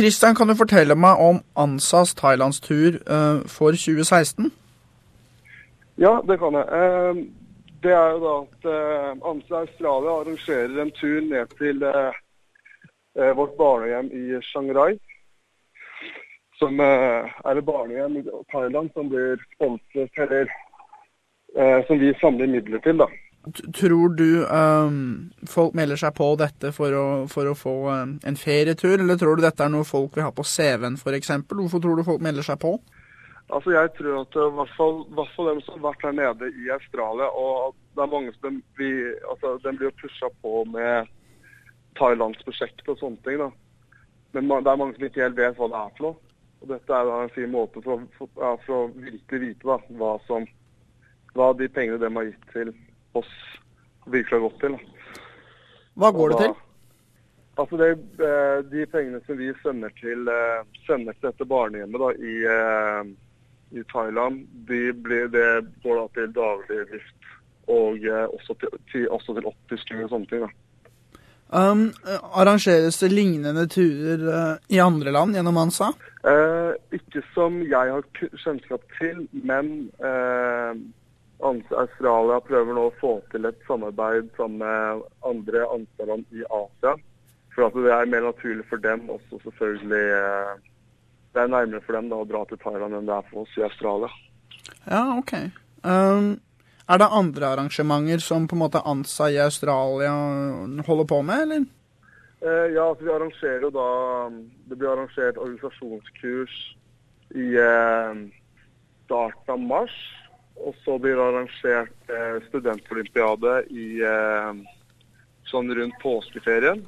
Kristian, kan du fortelle meg om ANSAs thailandstur uh, for 2016? Ja, det kan jeg. Uh, det er jo da at uh, ANSA Australia arrangerer en tur ned til vårt barnehjem i Shanghai. Som er et barnehjem i Thailand som blir sponset, eller som vi samler midler til. da. Tror du um, folk melder seg på dette for å, for å få um, en ferietur, eller tror du dette er noe folk vil ha på CV-en f.eks.? Hvorfor tror du folk melder seg på? Altså Jeg tror at i hvert fall, hvert fall dem som har vært her nede i Australia, og det er mange som blir, altså, de blir pusha på med Thailands prosjekt og sånne ting. da. Men det er mange som ikke helt vet hva det er for noe. Og Dette er da en fin måte for, for, ja, for å virkelig vite da, hva, som, hva de pengene de har gitt til oss virkelig har gått til. Hva går det til? Altså det, eh, De pengene som vi sender til, eh, sender til dette barnehjemmet da, i, eh, i Thailand, de blir, det går da til daglig drift og også til, til, også til opppussing og sånne ting. da. Um, arrangeres det lignende turer uh, i andre land gjennom ANSA? Uh, ikke som jeg har kjennskap til, men uh, Australia prøver nå å få til et samarbeid sammen med andre ansvarsland i Asia. For det er mer naturlig for dem også selvfølgelig eh, Det er nærmere for dem da, å dra til Thailand enn det er for oss i Australia. Ja, OK. Um, er det andre arrangementer som på en måte ANSA i Australia holder på med, eller? Uh, ja, altså vi arrangerer jo da Det blir arrangert organisasjonskurs i uh, starten av mars. Og så blir det arrangert eh, studentolympiade i eh, sånn rundt påskeferien.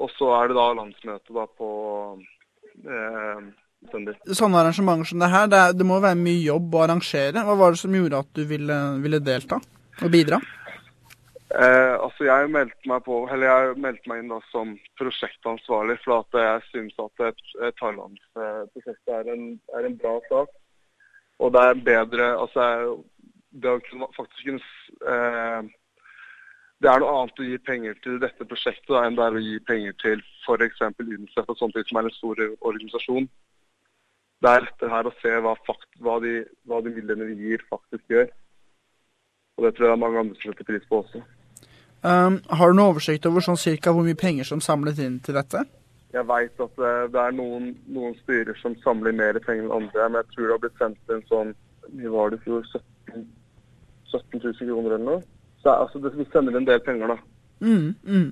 Og så er det da landsmøte da på eh, søndag. Sånne arrangementer som det her, det, det, må være mye jobb å arrangere. Hva var det som gjorde at du ville, ville delta og bidra? Eh, altså jeg meldte meg på, eller jeg meldte meg inn da som prosjektansvarlig, for at jeg syns at et, et thailandsprosjekt er, er en bra sak. Og det er bedre altså Det å kunne faktisk kunne eh, Det er noe annet å gi penger til dette prosjektet da, enn det er å gi penger til f.eks. UNICEF og sånt, som er en stor organisasjon. Det er lettere her å se hva, fakt, hva, de, hva de midlene vi gir, faktisk gjør. Og det tror jeg det er mange andre som setter pris på også. Um, har du noen oversikt over sånn cirka hvor mye penger som samlet inn til dette? Jeg veit at det, det er noen, noen, styrer som samler mer penger enn andre. Men jeg tror det har blitt sendt inn sånn Mye var det i fjor? 17, 17 000 kroner eller noe? Så altså, det, Vi sender en del penger, da. Mm, mm.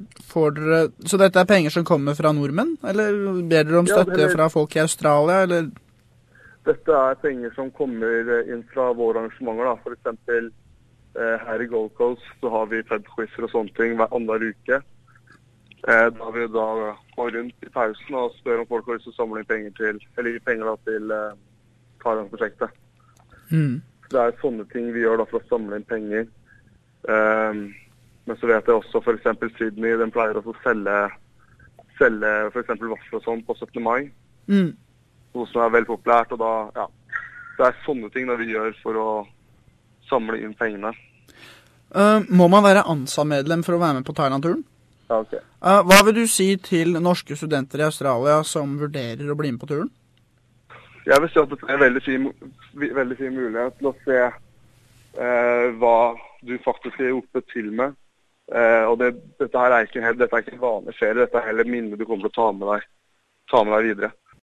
Dere, så dette er penger som kommer fra nordmenn, eller ber dere om støtte ja, det, fra folk i Australia, eller? Dette er penger som kommer inn fra våre arrangementer. da. F.eks. Eh, her i Gold Coast så har vi Fed-quizer og sånne ting hver annenhver uke. Eh, da vi da går rundt i pausen og spør om folk har lyst til å samle inn penger til eller penger da, til eh, Thailand-prosjektet. Mm. Det er sånne ting vi gjør da for å samle inn penger. Um, men så vet jeg også f.eks. Sydney den pleier å selge, selge f.eks. vafler og sånn på 17. mai. Mm. Noe som er veldig populært. og da, ja, Det er sånne ting da vi gjør for å samle inn pengene. Uh, må man være ANSA-medlem for å være med på Thailand-turen? Okay. uh, hva vil du si til norske studenter i Australia som vurderer å bli med på turen? Jeg vil si at det er en veldig fin, veldig fin mulighet til å se uh, hva du faktisk er oppe til med. Uh, og det, dette her er ikke, dette er ikke en vanlig ferie, dette er heller minne du kommer til å ta med deg, ta med deg videre.